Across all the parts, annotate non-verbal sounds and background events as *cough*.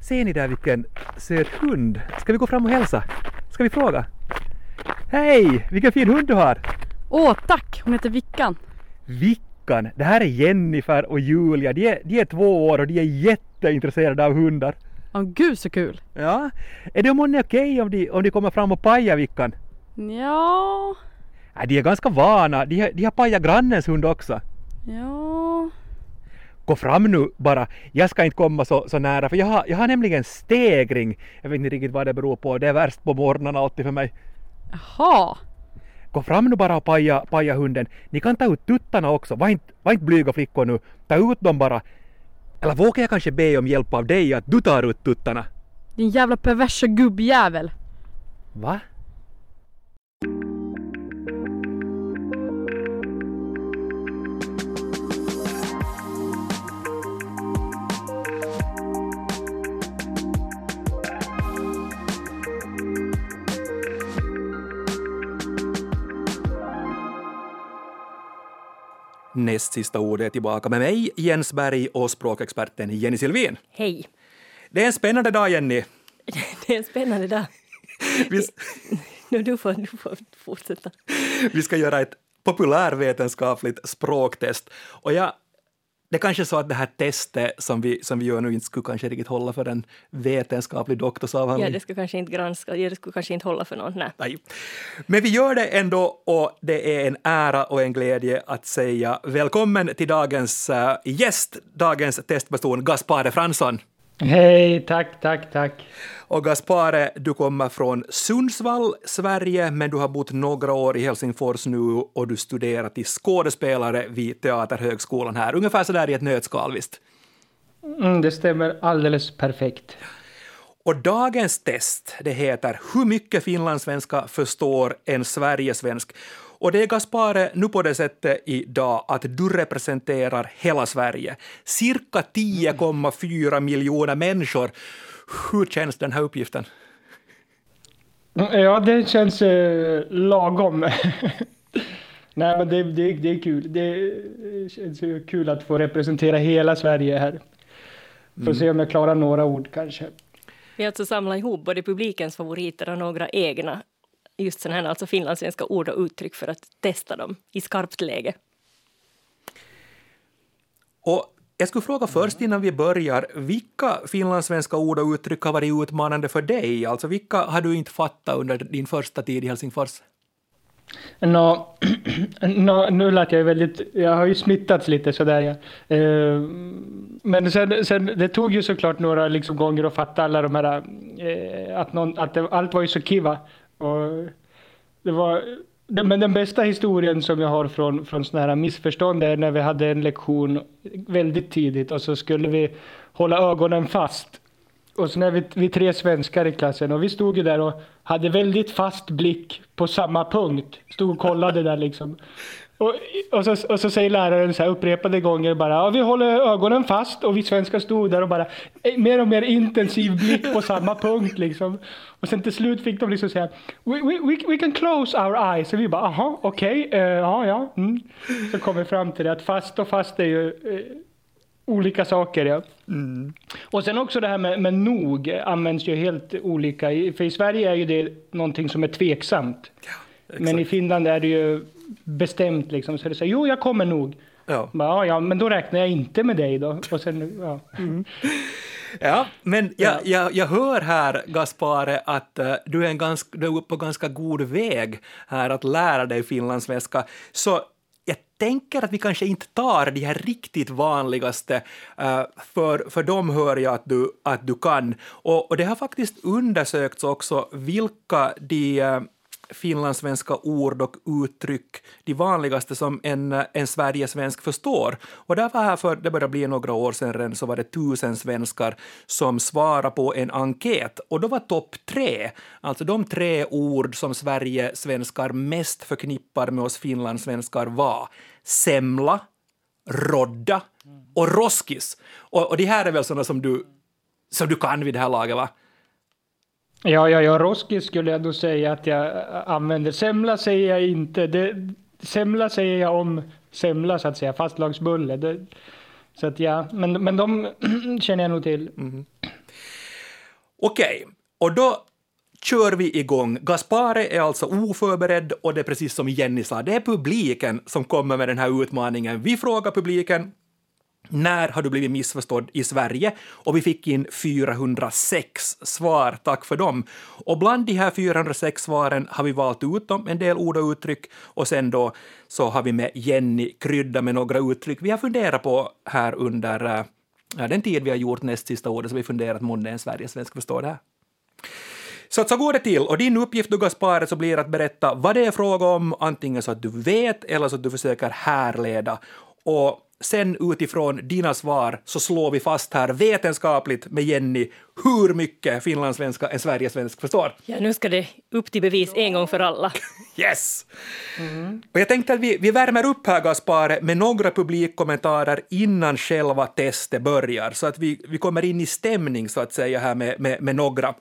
Ser ni där vilken söt hund? Ska vi gå fram och hälsa? Ska vi fråga? Hej! Vilken fin hund du har! Åh, tack! Hon heter Vickan. Vickan! Det här är Jennifer och Julia. De är, de är två år och de är jätteintresserade av hundar. Åh gud så kul! Ja, är det månne okej om de, om de kommer fram och pajar Vickan? Ja, Ja, de är ganska vana. De, de har pajat grannens hund också. ja. Gå fram nu bara. Jag ska inte komma så, så nära för jag har, jag har nämligen stegring. Jag vet inte riktigt vad det beror på. Det är värst på morgnarna alltid för mig. Jaha. Gå fram nu bara och paja, paja hunden. Ni kan ta ut tuttarna också. Var inte, var inte blyga flickor nu. Ta ut dem bara. Eller vågar jag kanske be om hjälp av dig att du tar ut tuttarna? Din jävla perversa gubbjävel. Va? Näst sista ordet är tillbaka med mig, Jens Berg och språkexperten Jenny Silvin. Hej! Det är en spännande dag, Jenny. *laughs* Det är en spännande dag. Vi, Nu, du, får, du får fortsätta. vi ska göra ett populärvetenskapligt språktest. Och jag, det är kanske så att det här testet som vi, som vi gör nu inte skulle kanske riktigt hålla för en vetenskaplig doktorsavhandling. Ja, det skulle kanske inte granska, det skulle kanske inte hålla för någon. Nej. Nej. Men vi gör det ändå och det är en ära och en glädje att säga välkommen till dagens äh, gäst, dagens testperson Gaspare Fransson. Hej, tack, tack, tack. Och Gaspare, du kommer från Sundsvall, Sverige, men du har bott några år i Helsingfors nu och du studerar till skådespelare vid Teaterhögskolan här. Ungefär sådär i ett nötskal, visst? Mm, det stämmer alldeles perfekt. Och dagens test, det heter Hur mycket finlandssvenska förstår en Sverigesvensk? Och det är Gaspare nu på det sättet idag att du representerar hela Sverige. Cirka 10,4 miljoner människor. Hur känns den här uppgiften? Mm, Ja, det känns eh, lagom. *laughs* Nej, men det, det, det är kul. Det känns ju kul att få representera hela Sverige här. Får se om jag klarar några ord kanske. Vi har alltså samlat ihop både publikens favoriter och några egna just sådana här alltså finlandssvenska ord och uttryck för att testa dem i skarpt läge. Och jag skulle fråga först innan vi börjar, vilka finlandssvenska ord och uttryck har varit utmanande för dig? Alltså vilka har du inte fattat under din första tid i Helsingfors? Nå, *clears throat* nå, nu lät jag väldigt, jag har ju smittats lite sådär ja. Eh, men sen, sen, det tog ju såklart några liksom gånger att fatta alla de här, eh, att, någon, att det, allt var ju så kiva. Och det var, men den bästa historien som jag har från, från sådana här missförstånd är när vi hade en lektion väldigt tidigt och så skulle vi hålla ögonen fast. Och så när vi, vi tre svenskar i klassen och vi stod ju där och hade väldigt fast blick på samma punkt. Stod och kollade där liksom. Och, och, så, och så säger läraren så här upprepade gånger bara ja, vi håller ögonen fast och vi svenskar stod där och bara eh, mer och mer intensiv blick på samma punkt liksom. Och sen till slut fick de liksom säga we, we, we, can close our eyes. Och vi bara aha okej, eh, ja ja. Mm. Så kom vi fram till det att fast och fast är ju eh, olika saker ja. Och sen också det här med, med nog används ju helt olika. För i Sverige är ju det någonting som är tveksamt. men i Finland är det ju bestämt liksom. Så det säger jo jag kommer nog. Ja. Bara, Ja, ja, men då räknar jag inte med dig då. *laughs* Och sen, ja. Ja, men jag, jag, jag hör här, Gaspare, att eh, du, är en ganska, du är på ganska god väg här att lära dig finlandssvenska. Så jag tänker att vi kanske inte tar de här riktigt vanligaste, eh, för, för dem hör jag att du, att du kan. Och, och det har faktiskt undersökts också vilka de eh, finlandssvenska ord och uttryck, de vanligaste som en, en Sverigesvensk förstår. Och där var här för, det börjar bli några år sedan så var det tusen svenskar som svarade på en enkät. Och då var topp tre, alltså de tre ord som Sverigesvenskar mest förknippar med oss finlandssvenskar var semla, rodda och roskis. Och, och de här är väl sådana som du, som du kan vid det här laget, va? Ja, ja, ja, roskis skulle jag då säga att jag eh, använder. Semla säger jag inte. Det, semla säger jag om semla så att säga, fastlagsbulle. Det, så att ja, men, men de *clears throat* känner jag nog till. Mm-hmm. Okej, och då kör vi igång. Gaspare är alltså oförberedd och det är precis som Jenny sa, det är publiken som kommer med den här utmaningen. Vi frågar publiken när har du blivit missförstådd i Sverige? Och vi fick in 406 svar, tack för dem. Och bland de här 406 svaren har vi valt ut dem, en del ord och uttryck, och sen då så har vi med Jenny krydda med några uttryck vi har funderat på här under äh, den tid vi har gjort näst sista ordet, så vi funderat månne en Sverigesvensk förstår det här. Så, så går det till. Och din uppgift, du Gaspare, så blir att berätta vad det är fråga om, antingen så att du vet eller så att du försöker härleda. Och sen utifrån dina svar så slår vi fast här vetenskapligt med Jenny hur mycket finlandssvenska en sverigesvensk förstår. Ja, nu ska det upp till bevis en gång för alla. *laughs* Yes! Och jag tänkte att vi, vi värmer upp här, Gaspare, med några publikkommentarer innan själva testet börjar, så att vi, vi kommer in i stämning så att säga här med, med, med några.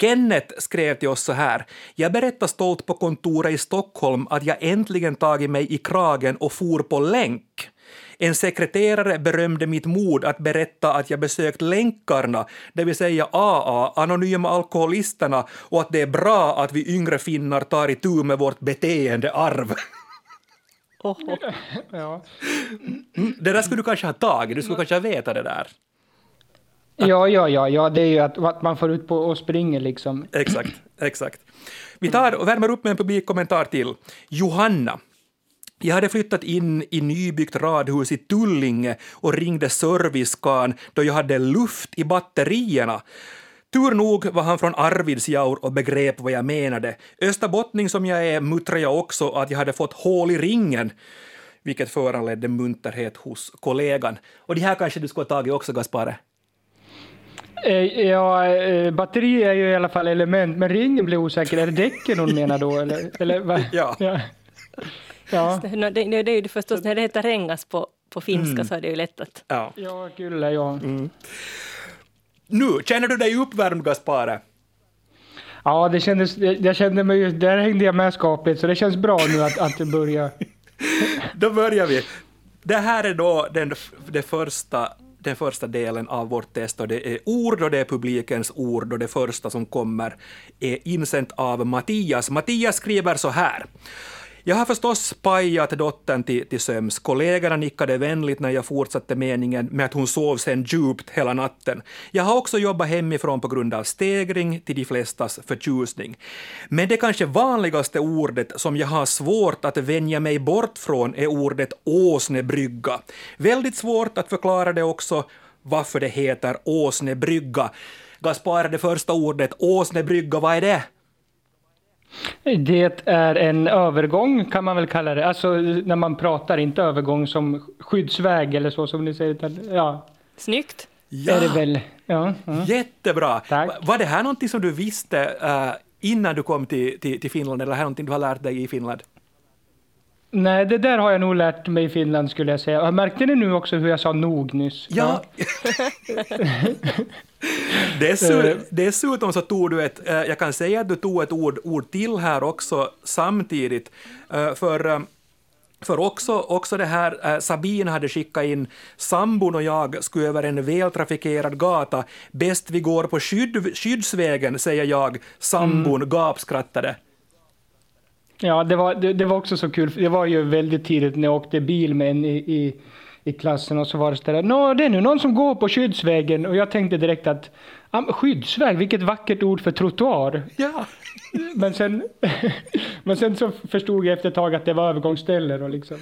Kenneth skrev till oss så här. Jag berättade stolt på kontoret i Stockholm att jag äntligen tagit mig i kragen och for på länk. En sekreterare berömde mitt mod att berätta att jag besökt länkarna, det vill säga AA, Anonyma Alkoholisterna, och att det är bra att vi yngre finnar tar itu med vårt beteendearv. *laughs* Ja. Det där skulle du kanske ha tagit, du skulle kanske ha vetat det där. ja, ja, ja, ja, det är ju att, att man får ut på och springer liksom. Exakt, exakt. Vi tar och värmer upp med en publikkommentar till. Johanna. Jag hade flyttat in i nybyggt radhus i Tullinge och ringde servicekan då jag hade luft i batterierna. Tur nog var han från Arvidsjaur och begrep vad jag menade. Österbottning som jag är muttrade jag också att jag hade fått hål i ringen vilket föranledde munterhet hos kollegan. Och det här kanske du skulle ha tagit också, Gaspare? Eh, Ja, eh, batteri är ju i alla fall element, men ringen blir osäker. Är det däcken hon menar då? Eller, eller vad? Ja. Ja. Det, det, det är ju förstås, när det heter rengas på, på finska så är det ju lätt att... ja. ja kyllä, ja. Nu, känner du dig uppvärmd, Gaspare? Ja, det kändes, jag jag kände mig där hängde jag med skapligt, så det känns bra nu att, att det börjar. *laughs* Då börjar vi. Det här är då den, det första, den första delen av vårt test och det är ord och det är publikens ord och det första som kommer är insänt av Mattias. Mattias skriver så här. Jag har förstås pajat dottern till, till söms. Kollegorna nickade vänligt när jag fortsatte meningen med att hon sov sen djupt hela natten. Jag har också jobbat hemifrån på grund av stegring till de flestas förtjusning. Men det kanske vanligaste ordet som jag har svårt att vänja mig bort från är ordet åsnebrygga. Väldigt svårt att förklara det också varför det heter åsnebrygga. Gaspar, det första ordet, åsnebrygga, vad är det? Det är en övergång kan man väl kalla det. Alltså när man pratar, inte övergång som skyddsväg eller så som ni säger. Utan, ja, Snyggt! är det väl. Ja, ja. Jättebra! Tack. Va- Var det här någonting som du visste eh, innan du kom till, till, till Finland, eller är det här någonting du har lärt dig i Finland? Nej, det där har jag nog lärt mig i Finland skulle jag säga. Märkte ni nu också hur jag sa nog nyss? Ja. *laughs* Dessutom, dessutom så tog du ett, eh, jag kan säga att du tog ett ord, ord till här också samtidigt, eh, för eh, för också, också det här, eh, Sabine hade skickat in, sambon och jag skulle över en vältrafikerad gata, bäst vi går på skydd, skyddsvägen, säger jag, sambon gapskrattade. Ja, det var, det, det var också så kul. Det var ju väldigt tidigt när jag åkte bil med en i, i, i klassen och så var det så där, Nå, det är nu någon som går på skyddsvägen och jag tänkte direkt att skyddsväg, vilket vackert ord för trottoar. Ja. Men sen, *laughs* men sen så förstod jag efter ett tag att det var övergångsställen och liksom,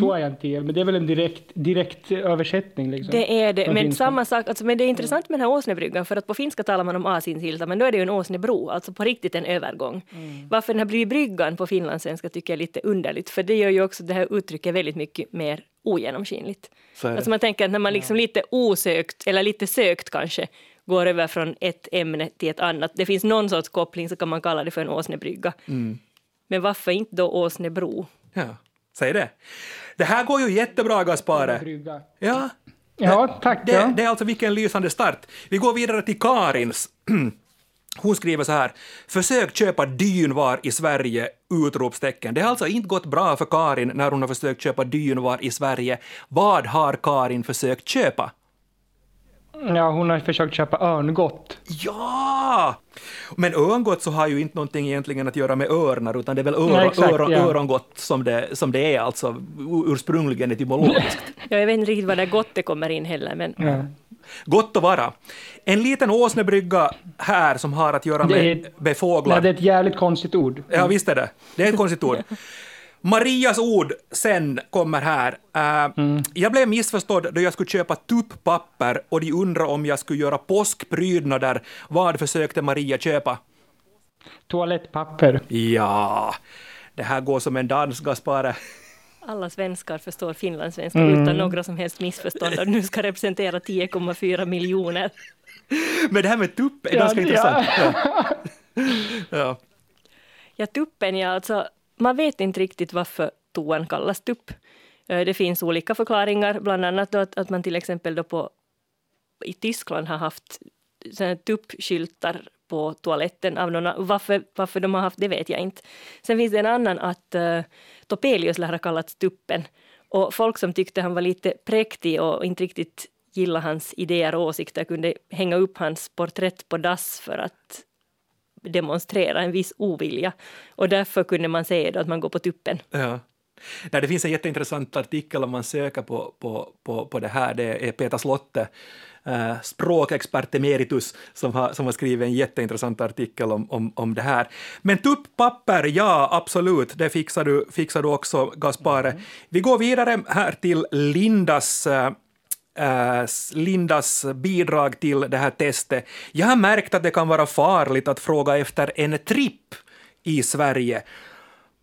så är jag inte men det är väl en direkt, direkt översättning liksom. Det är det, men finska. samma sak, alltså, men det är intressant med den här åsnebryggan för att på finska talar man om Asinsilta men då är det ju en åsnebro, alltså på riktigt en övergång. Varför den har blivit bryggan på finlandssvenska tycker jag är lite underligt för det gör ju också det här uttrycket väldigt mycket mer ogenomskinligt. Alltså man tänker att när man liksom lite osökt, eller lite sökt kanske, går över från ett ämne till ett annat, det finns någon sorts koppling så kan man kalla det för en åsnebrygga. Men varför inte då åsnebro? ja, säg det. Det här går ju jättebra, Gaspare. Ja, Ja, tack. Det, det är alltså vilken lysande start. Vi går vidare till Karins. *clears throat* Hon skriver så här. Försök köpa dynvar i Sverige! Utropstecken. Det har alltså inte gått bra för Karin när hon har försökt köpa dynvar i Sverige. Vad har Karin försökt köpa? Ja, hon har försökt köpa örngott. Ja! Men örngott så har ju inte någonting egentligen att göra med örnar, utan det är väl öron, Nej, exakt, öron, ja. örongott som det, som det är, alltså ursprungligen etymologiskt. Ja, *laughs* jag vet inte riktigt var det gottet kommer in heller, men Ja. Gott att vara. En liten åsnebrygga här som har att göra Det med, är- med fåglar. Nej, det är ett jävligt konstigt ord. Ja, visst är det. Det är ett konstigt ord. *laughs* *laughs* Marias ord sen kommer här. Uh, Jag blev missförstådd då jag skulle köpa tupppapper och de undrade om jag skulle göra påskprydnader. Vad försökte Maria köpa? Toalettpapper. Ja, det här går som en dans, Gaspare. alla svenskar förstår finlandssvenska utan några som helst missförstånd och nu ska representera 10,4 miljoner. Men det här med tupp är Ja, ganska ja. intressant. Ja. Ja. Ja, tuppen, ja, alltså, man vet inte riktigt varför toan kallas tupp. Eh, det finns olika förklaringar, bland annat då att, att man till exempel då på, i Tyskland har haft tuppskyltar på toaletten. Av någon, varför, varför de har haft det vet jag inte. Sen finns det en annan att uh, Topelius lär ha kallats tuppen. Och folk som tyckte han var lite präktig och inte riktigt gillade hans idéer och åsikter kunde hänga upp hans porträtt på dass för att demonstrera en viss ovilja. Och därför kunde man säga då att man går på tuppen. Ja. Nej, det finns en jätteintressant artikel om man söker på, på, på, på det här. Det är Peter Slotte, eh, språkexpert emeritus, som har, som har skrivit en jätteintressant artikel om, om, om det här. Men tupppapper, ja, absolut, det fixar du, fixar du också, Gaspare. Vi går vidare här till Lindas eh, Eh, Lindas bidrag till det här testet. Jag har märkt att det kan vara farligt att fråga efter en tripp i Sverige.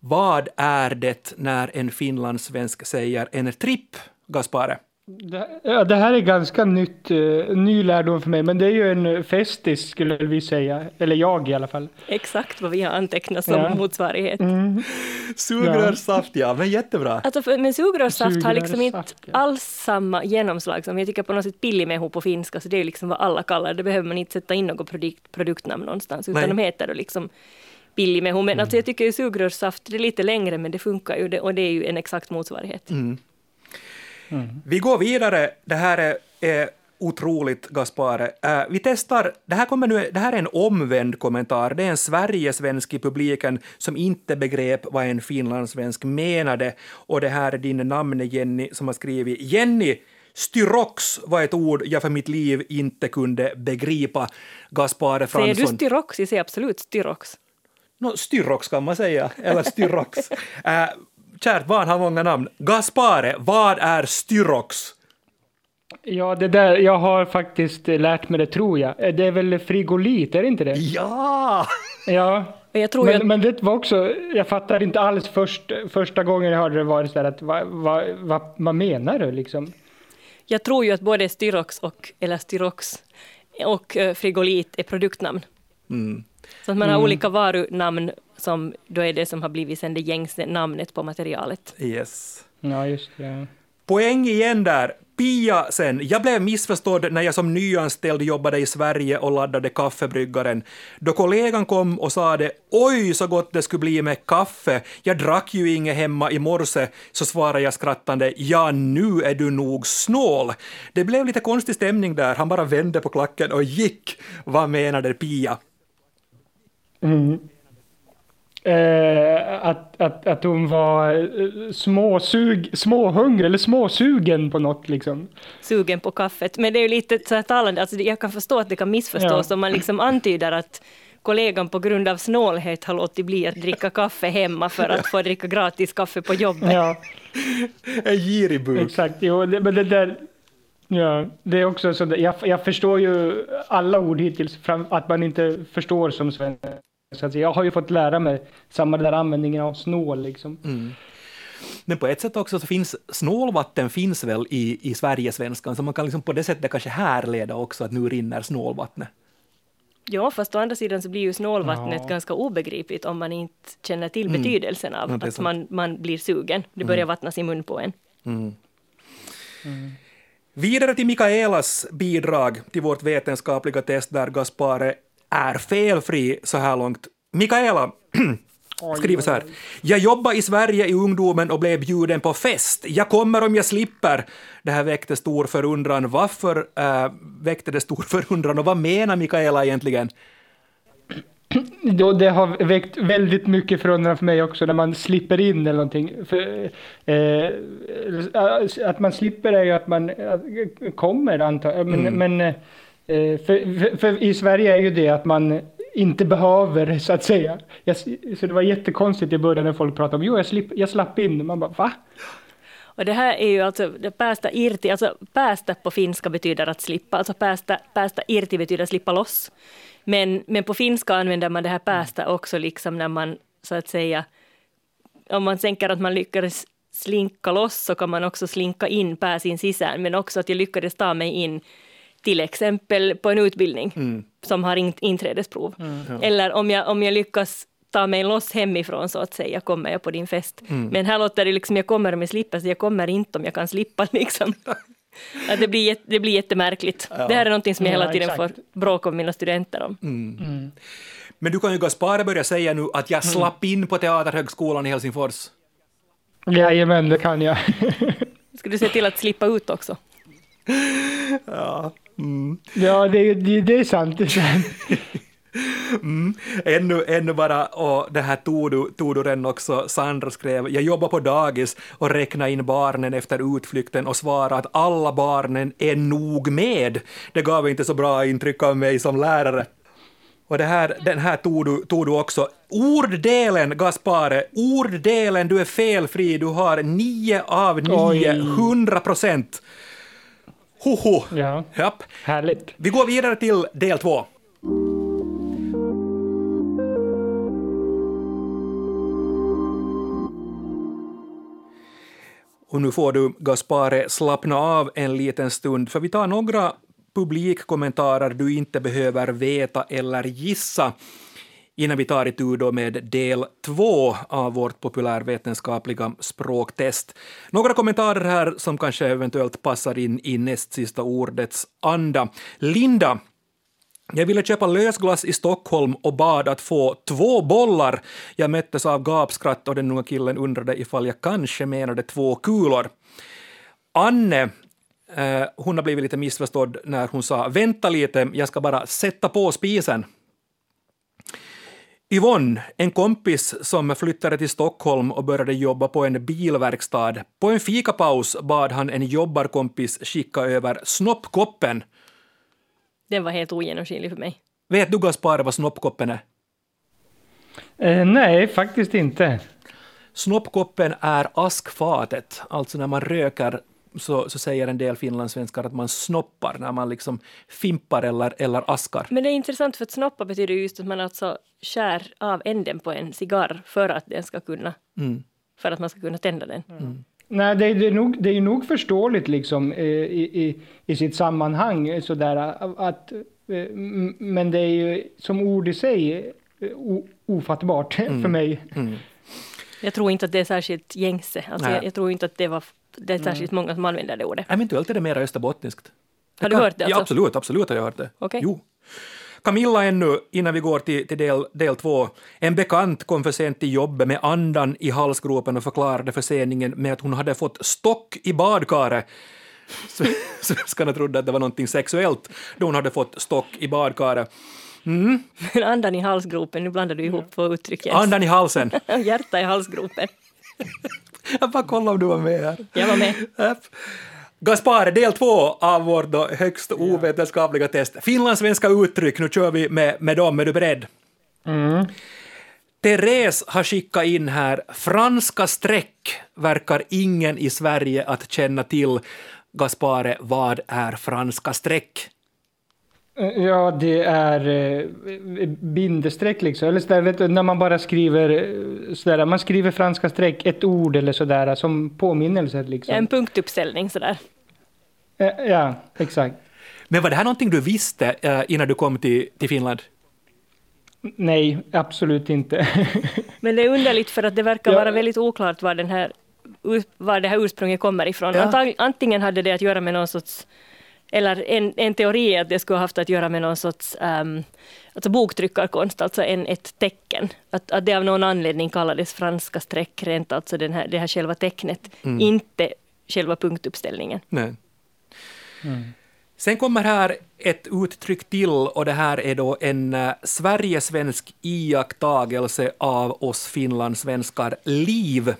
Vad är det när en finlandssvensk säger en tripp, Gaspare? Det, ja, det här är ganska nytt, eh, ny lärdom för mig, men det är ju en eh, festis skulle vi säga, eller jag i alla fall. Exakt vad vi har antecknat som Ja. motsvarighet. Sugrörssaft, ja, men jättebra. Alltså för, men sugrörssaft har liksom inte ja. alls samma genomslag som jag tycker på något sätt pillimehu på finska, så det är liksom vad alla kallar det. Behöver man inte sätta in något produkt, produktnamn någonstans, utan Nej. de heter då liksom pillimehu. Men alltså jag tycker ju sugrörssaft, det är lite längre, men det funkar ju det, och det är ju en exakt motsvarighet. Vi går vidare. Det här är, är otroligt, Gaspare. Eh, vi testar, det här, kommer nu, det här är en omvänd kommentar. Det är en Sverigesvensk i publiken som inte begrep vad en finlandssvensk menade. Och det här är din namne Jenny som har skrivit Jenny, styrox var ett ord jag för mitt liv inte kunde begripa. Gaspare Säger du Fransson. styrox? Jag säger absolut styrox. No, styrox kan man säga, eller styrox. äh, *laughs* kärt barn har många namn. Gaspare, vad är styrox? Ja, det där, jag har faktiskt lärt mig det tror jag. Eh, Det är väl frigolit, är det inte det? Ja! Ja. *laughs* Jag ju Men, att, men det var också, jag fattar inte alls först, första gången jag hörde det var det så här att vad, vad, vad, vad menar du liksom? jag tror ju att både styrox och, eller styrox och eh, frigolit är produktnamn. Mm. Så att man har olika varunamn som då är det som har blivit sen det gängse namnet på materialet. Yes. Ja, just det. ja. Poäng igen där. Pia sen. Jag blev missförstådd när jag som nyanställd jobbade i Sverige och laddade kaffebryggaren. Då kollegan kom och sa det ”Oj, så gott det skulle bli med kaffe. Jag drack ju inget hemma i morse”, så svarade jag skrattande ”Ja, nu är du nog snål”. Det blev lite konstig stämning där. Han bara vände på klacken och gick. Vad menade Pia? Mm. Eh, att, att, att hon var eh, småsug, småhungrig eller småsugen på något liksom. Sugen på kaffet. Men det är ju lite så här talande, alltså jag kan förstå att det kan missförstås Ja. om man liksom antyder att kollegan på grund av snålhet har låtit bli att dricka kaffe hemma för att få dricka gratis kaffe på jobbet. Ja, *laughs* En girig buk. exakt. Jo, det, men det där, ja, det är också så där, jag, jag förstår ju alla ord hittills, fram, att man inte förstår som svensk. Så att jag har ju fått lära mig samma där användningen av snål liksom. Men på ett sätt också så finns snålvatten finns väl i, i Sverigesvenskan, så man kan liksom på det sättet kanske härleda också att nu rinner snålvattnet. Ja, fast å andra sidan så blir ju snålvattnet Ja. ganska obegripligt om man inte känner till betydelsen av Ja, att man, man blir sugen. Det börjar vattnas i mun på en. Vidare till Mikaelas bidrag till vårt vetenskapliga test där Gaspare är felfri så här långt. Mikaela, *clears throat* skriver så här. Jag jobbade i Sverige i ungdomen och blev bjuden på fest. Jag kommer om jag slipper. Det här väckte stor förundran. Varför äh, väckte det stor *laughs* förundran och vad menar Mikaela egentligen? *clears throat* Det har väckt väldigt mycket förundran för mig också när man slipper in eller någonting. För, eh, att man slipper är ju att man kommer antar jag. Men, mm. men eh, Eh, för, för, för, i Sverige är ju det att man inte behöver så att säga. Jag, så det var jättekonstigt i början när folk pratade om jo jag, slip, jag slapp in. Man bara va? Och det här är ju alltså päästä irti, alltså päästä på finska betyder att slippa, alltså päästä, päästä irti betyder slippa loss. Men, men på finska använder man det här päästä också liksom när man så att säga, om man tänker att man lyckades slinka loss så kan man också slinka in pääsin sisään, men också att jag lyckades ta mig in till exempel på en utbildning mm. som har inträdesprov. Mm. Eller om jag, om jag lyckas ta mig loss hemifrån så att säga, kommer jag på din fest. Mm. Men här låter det liksom, jag kommer om jag slipper, så jag kommer inte om jag kan slippa *laughs* liksom. Att det, blir, det blir jättemärkligt. Ja. Det här är någonting som jag hela tiden ja, får bråka med mina studenter om. Mm. Mm. Men du kan ju Gaspare börja säga nu att jag mm. slapp in på Teaterhögskolan i Helsingfors. Jajamän, det kan jag. Ska du se till att slippa ut också? *laughs* Ja, mm. ja det, det, det är sant. Det är sant. Mm. Ännu, ännu bara, och det här tog du, tog du redan också, Sandra skrev, jag jobbar på dagis och räknar in barnen efter utflykten och svarar att alla barnen är nog med. Det gav inte så bra intryck av mig som lärare. Och det här, den här tog du, tog du också. Orddelen, Gaspare, orddelen, du är felfri, du har 9 av 9, 100 procent. Hoho! Ja, Japp. härligt. Vi går vidare till del två. Och nu får du, Gaspare, slappna av en liten stund, för vi tar några publikkommentarer du inte behöver veta eller gissa innan vi tar itu då med del två av vårt populärvetenskapliga språktest. Några kommentarer här som kanske eventuellt passar in i näst sista ordets anda. Linda jag ville köpa lösglass i Stockholm och bad att få två bollar. Jag möttes av gapskratt och den unga killen undrade ifall jag kanske menade två kulor. Anne eh, hon har blivit lite missförstådd när hon sa ”vänta lite, jag ska bara sätta på spisen”. Yvonne, en kompis som flyttade till Stockholm och började jobba på en bilverkstad. På en fikapaus bad han en jobbarkompis skicka över snoppkoppen den var helt ogenomskinlig för mig. Vet du Gaspar vad snoppkoppen är? Eh, nej, faktiskt inte. Snoppkoppen är askfatet, alltså när man röker så, så säger en del finlandssvenskar att man snoppar när man liksom fimpar eller, eller askar. Men det är intressant för att snoppa betyder just att man alltså skär av änden på en cigarr för att den ska kunna, mm. för att man ska kunna tända den. Mm. Nej, det, det, är nog, det är nog förståeligt liksom eh, i, i, i sitt sammanhang eh, sådär att eh, men det är ju som ord i sig ofattbart mm. för mig. Mm. Jag tror inte att det är särskilt gängse. Alltså jag, jag, tror inte att det, var, det är särskilt mm. många som använder det ordet. Eventuellt är det mer österbottniskt. Har du hört det? Alltså? Ja, absolut, absolut har jag hört det. Okay. Jo. Camilla ännu, innan vi går till, till del, del två. En bekant kom för sent till jobbet med andan i halsgropen och förklarade förseningen med att hon hade fått stock i badkaret. Svenskarna trodde att det var någonting sexuellt då hon hade fått stock i badkaret. Mm. *laughs* Andan i halsgropen, nu blandar du ihop två uttryck. Yes. Andan i halsen. *laughs* Hjärta i halsgropen. *laughs* Jag bara kollade om du var med här. Jag var med. Gaspar, del två av vårt då högst ovetenskapliga test. Finlandssvenska uttryck, nu kör vi med, med dem. Är du beredd? Mm. Therese har skickat in här, franska streck verkar ingen i Sverige att känna till. Gaspare, vad är franska streck? Ja, det är eh, bindestreck liksom. Eller sådär, vet du, när man bara skriver eh, sådär, man skriver franska streck, ett ord eller sådär som påminnelse. Liksom. Ja, en punktuppställning sådär. Ja, ja, exakt. Men var det här någonting du visste uh, innan du kom till, till Finland? Nej, absolut inte. *laughs* Men det är underligt för att det verkar ja. vara väldigt oklart var, den här, var det här ursprunget kommer ifrån. Ja. Antingen hade det att göra med någon sorts Eller en, en teori är att det skulle ha haft att göra med någon sorts um, alltså boktryckarkonst, alltså en, ett tecken. Att, att det av någon anledning kallades franska streckränt, alltså den här, det här själva tecknet, Mm. inte själva punktuppställningen. Nej. Mm. Sen kommer här ett uttryck till och det här är då en uh, Sverigesvensk iakttagelse av oss finlandssvenskar liv.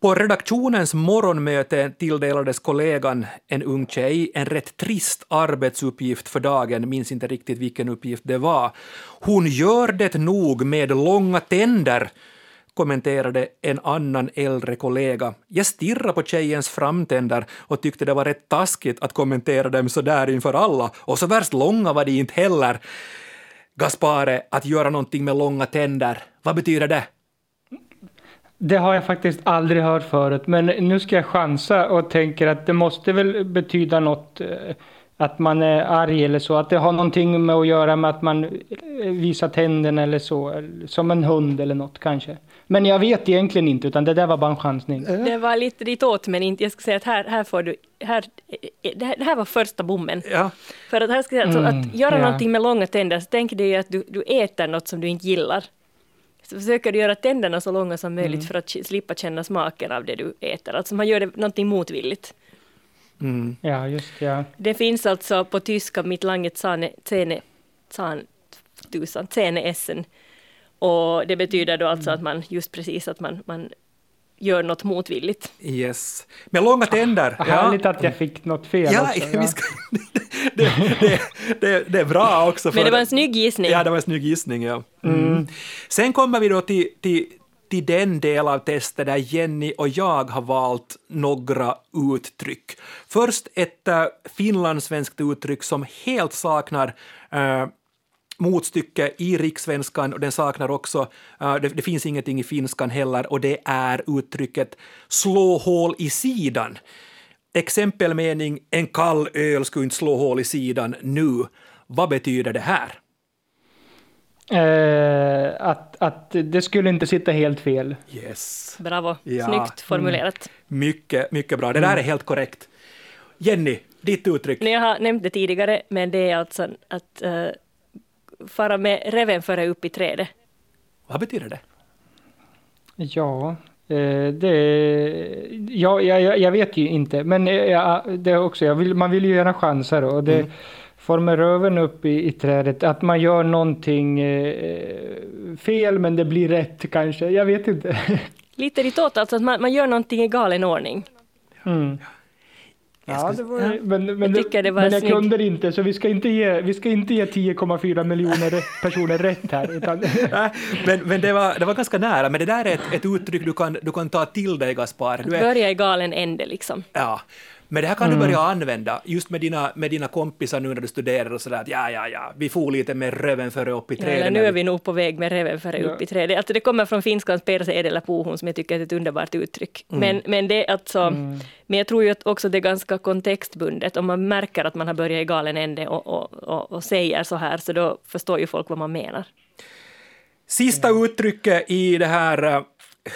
På redaktionens morgonmöte tilldelades kollegan, en ung tjej, en rätt trist arbetsuppgift för dagen, minns inte riktigt vilken uppgift det var. Hon gör det nog med långa tänder, kommenterade en annan äldre kollega. Jag stirrade på tjejens framtänder och tyckte det var rätt taskigt att kommentera dem så där inför alla, och så värst långa var de inte heller. Gaspare, att göra någonting med långa tänder, vad betyder det? Det har jag faktiskt aldrig hört förut, men nu ska jag chansa och tänker att det måste väl betyda något, eh, att man är arg eller så, att det har någonting med att göra med att man eh, visar tänderna eller så, eller som en hund eller något kanske. Men jag vet egentligen inte, utan det där var bara en chansning. Det var lite ditåt, men inte, jag ska säga att här, här får du, här, eh, det här, det här var första bommen. Ja, För att här ska jag, alltså, Mm, att göra ja. någonting med långa tänder, så tänk dig att du, du äter något som du inte gillar. Så försöker du göra tänderna så långa som möjligt Mm. för att slippa känna smaken av det du äter. Alltså man gör det någonting motvilligt. Mm. Ja, just ja. Det finns alltså på tyska mitt langet zane, zene, zan, tusan, zene essen. Och det betyder då alltså att man, just precis att man, man gör något motvilligt. yes. Med långa tänder. Vad Härligt att jag fick något fel Ja, också. *laughs* ska, det, det, det, det är bra också. Men det var en snygg gissning. Ja, det var en snygg gissning. Ja. Mm. Sen kommer vi då till, till, till den del av testet där Jenny och jag har valt några uttryck. Först ett äh, finlandssvenskt uttryck som helt saknar äh, motstycke i rikssvenskan och den saknar också, äh, det, det finns ingenting i finskan heller, och det är uttrycket slå hål i sidan. Exempelmening, en kall öl skulle inte slå hål i sidan nu. Vad betyder det här? Eh, att, att det skulle inte sitta helt fel. Yes. Bravo, Ja. snyggt formulerat. Mycket, mycket bra. Det där är helt korrekt. Jenny, ditt uttryck. Jag har nämnt det tidigare, men det är alltså att uh, fara med reven före upp i trädet. Vad betyder det? Ja, eh, det... Ja, jag, jag, jag vet ju inte, men eh, ja, det är också, jag vill, man vill ju gärna chansa då. Och det Mm. Får med röven upp i, i trädet, att man gör någonting eh, fel men det blir rätt kanske, jag vet inte. *laughs* Lite ditåt, alltså att man, man gör någonting i galen ordning. Mm. Ja, det var, men, men, Jag det men jag kunde det inte, så vi ska inte ge, vi ska inte ge 10,4 miljoner personer rätt här. Utan, *laughs* men men det, var, det var ganska nära. Men det där är ett, ett uttryck du kan, du kan ta till dig, Gaspar. Du är, Börja i galen ände liksom. ja. Men det här kan du börja använda just med dina, med dina kompisar nu när du studerar och sådär att ja, ja, ja, vi får lite med röven före upp i Ja, trädet. eller när nu är vi nog på väg med reven före Ja. upp i trädet. Alltså det kommer från finskans perse edellä puuhun som jag tycker är ett underbart uttryck. Men, men det alltså, men jag tror ju att också det är ganska kontextbundet. Om man märker att man har börjat i galen ände och, och, och, och säger så här, så då förstår ju folk vad man menar. Sista uttrycket i det här eh,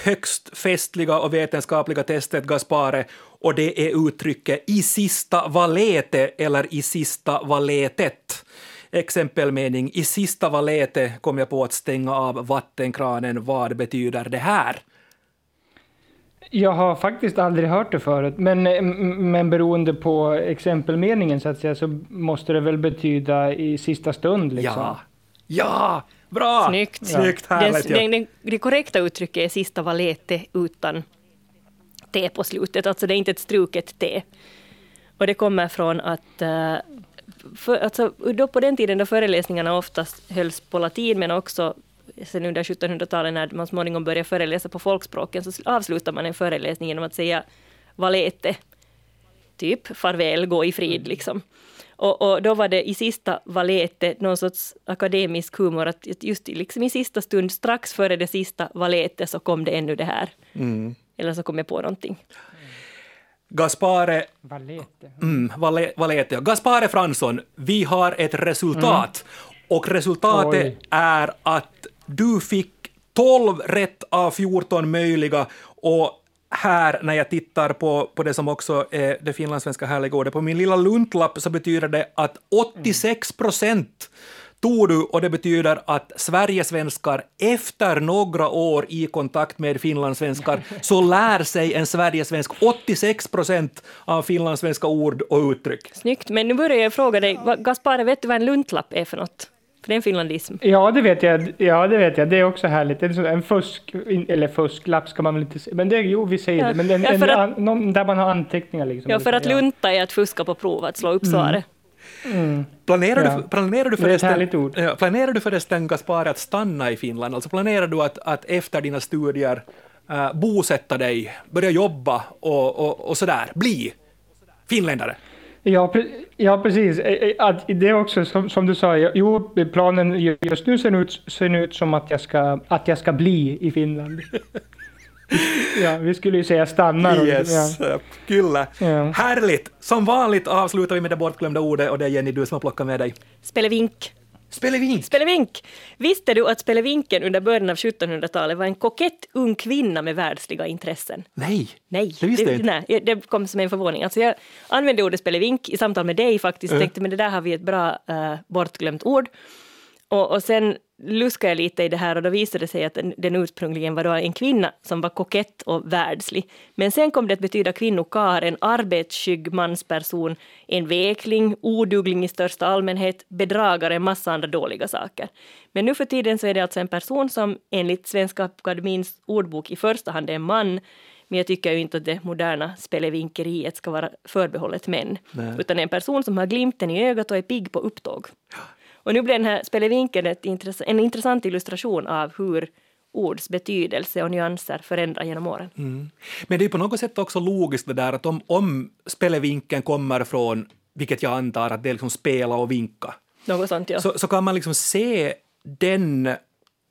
högst festliga och vetenskapliga testet Gaspare och det är uttrycket i sista valete eller i sista valetet. Exempelmening i sista valete kom jag på att stänga av vattenkranen. Vad betyder det här? Jag har faktiskt aldrig hört det förut, men, men beroende på exempelmeningen så att säga så måste det väl betyda i sista stund liksom. Ja, ja, bra! Snyggt. Snyggt, Den, härligt. ja. den, den, det korrekta uttrycket är sista valete utan T på slutet, alltså det är inte ett struket T. Och det kommer från att eh, för, alltså, då på den tiden då föreläsningarna oftast hölls på latin, men också sen under 1700-talet när man småningom började föreläsa på folkspråken, så avslutar man en föreläsning genom att säga valete, typ farväl, gå i frid liksom. Och, och då var det i sista valete någon sorts akademisk humor, att just i- liksom i sista stund, strax före det sista valete, så kom det ännu det här. Mm. Eller så kom jag på någonting. Gaspare Valete. Mm, Vale- Valete. Gaspare Fransson, vi har ett resultat. Och resultatet Oj. är att du fick 12 rätt av 14 möjliga och här när jag tittar på, på det som också är det finlandssvenska härliga ordet. På min lilla luntlapp så betyder det att 86 procent tog du och det betyder att Sverigesvenskar efter några år i kontakt med finlandssvenskar *laughs* så lär sig en Sverigesvensk 86 procent av finlandssvenska ord och uttryck. Snyggt, men nu börjar jag fråga dig, Gaspare, vet du vad en luntlapp är för något? För det är en finlandism. Ja, det vet jag. Ja, det vet jag. Det är också härligt. En, sån- en fusk, eller fusklapp ska man väl inte säga. Men det, jo, vi säger Ja. det. Men en, Ja, för en, att- an, någon, där man har anteckningar liksom. Ja, för att lunta är att fuska på prov, att slå upp svaret. Planerar, Ja. du, planerar, du förresten. Ja, planerar du förresten, Gaspar, att stanna i Finland? Alltså planerar du att, att efter dina studier uh, bosätta dig, börja jobba och, och, och sådär, bli finländare? Ja, ja, precis. Eh, eh, Att det är också som, som du sa, jo, planen ju- just nu ser ut, ser ut som att jag, ska, att jag ska bli i Finland. *laughs* ja, vi skulle ju säga stanna. då. Yes, Ja. kyllä. Ja. Härligt! Som vanligt avslutar vi med det bortglömda ordet och det är Jenny du som har plockat med dig. Spelevink. Spelevink! Spelevink. Visste du att Spelevinken under början av 1700-talet var en kokett ung kvinna med världsliga intressen? Nej, Nej, det visste jag inte. Nej, det kom som en förvåning. Alltså jag använde ordet spelevink i samtal med dig faktiskt. Tänkte men det där har vi ett bra uh, bortglömt ord. Och, och sen luskade jag lite i det här och då visade det sig att den, ursprungligen var då en kvinna som var kokett och världslig. Men sen kom det att betyda kvinnokar, en arbetsskygg mansperson, en vekling, odugling i största allmänhet, bedragare, massa andra dåliga saker. Men nu för tiden så är det alltså en person som enligt Svenska Akademins ordbok i första hand är en man, men jag tycker ju inte att det moderna spelevinkeriet ska vara förbehållet män. Nej. Utan en person som har glimten i ögat och är pigg på upptåg. Och nu blir den här spelevinkeln intress- en intressant illustration av hur ords betydelse och nyanser förändrar genom åren. Men det är på något sätt också logiskt det där att om, om spelevinkeln kommer från, vilket jag antar att det är liksom spela och vinka, Något sånt ja. så, så kan man liksom se den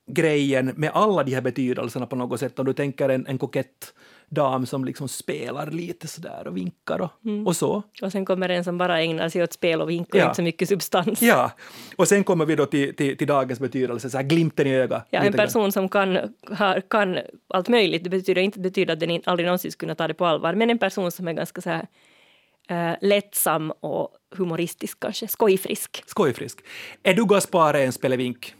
grejen med alla de här betydelserna på något sätt. Om du tänker en, en kokett dam som liksom spelar lite sådär och vinkar och, Mm. och så. Och sen kommer en som bara ägnar sig åt spel och vink och Ja. inte så mycket substans. Ja, och sen kommer vi då till, till, till dagens betydelse, så här glimten i ögat. Ja, en lite grann. person som kan, har, kan allt möjligt, det betyder inte betyder att den aldrig någonsin skulle ta det på allvar, men en person som är ganska så här, eh, lättsam och humoristisk kanske, skojfrisk. Skojfrisk. Är du Gaspare en spelevink?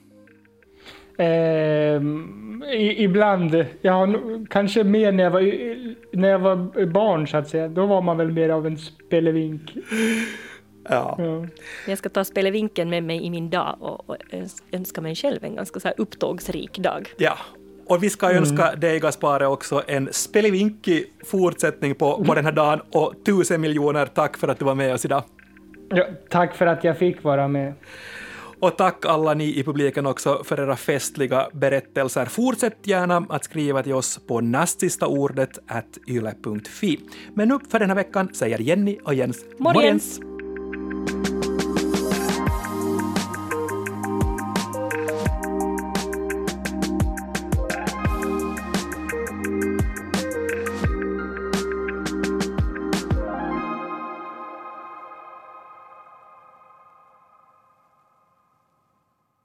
Ehm, i, ibland, ja, kanske mer när jag, var, när jag var barn så att säga. Då var man väl mer av en spelevink. Ja. Ja. Jag ska ta spelevinken med mig i min dag och, och öns- önska mig själv en ganska så här upptågsrik dag. ja. Och vi ska önska dig Gaspare också en spelevinkig fortsättning på, på den här dagen och tusen miljoner tack för att du var med oss idag. Ja, tack för att jag fick vara med. Och tack alla ni i publiken också för era festliga berättelser. Fortsätt gärna att skriva till oss på nastistaordet at yle.fi. Men nu för den här veckan säger Jenny och Jens Morgens!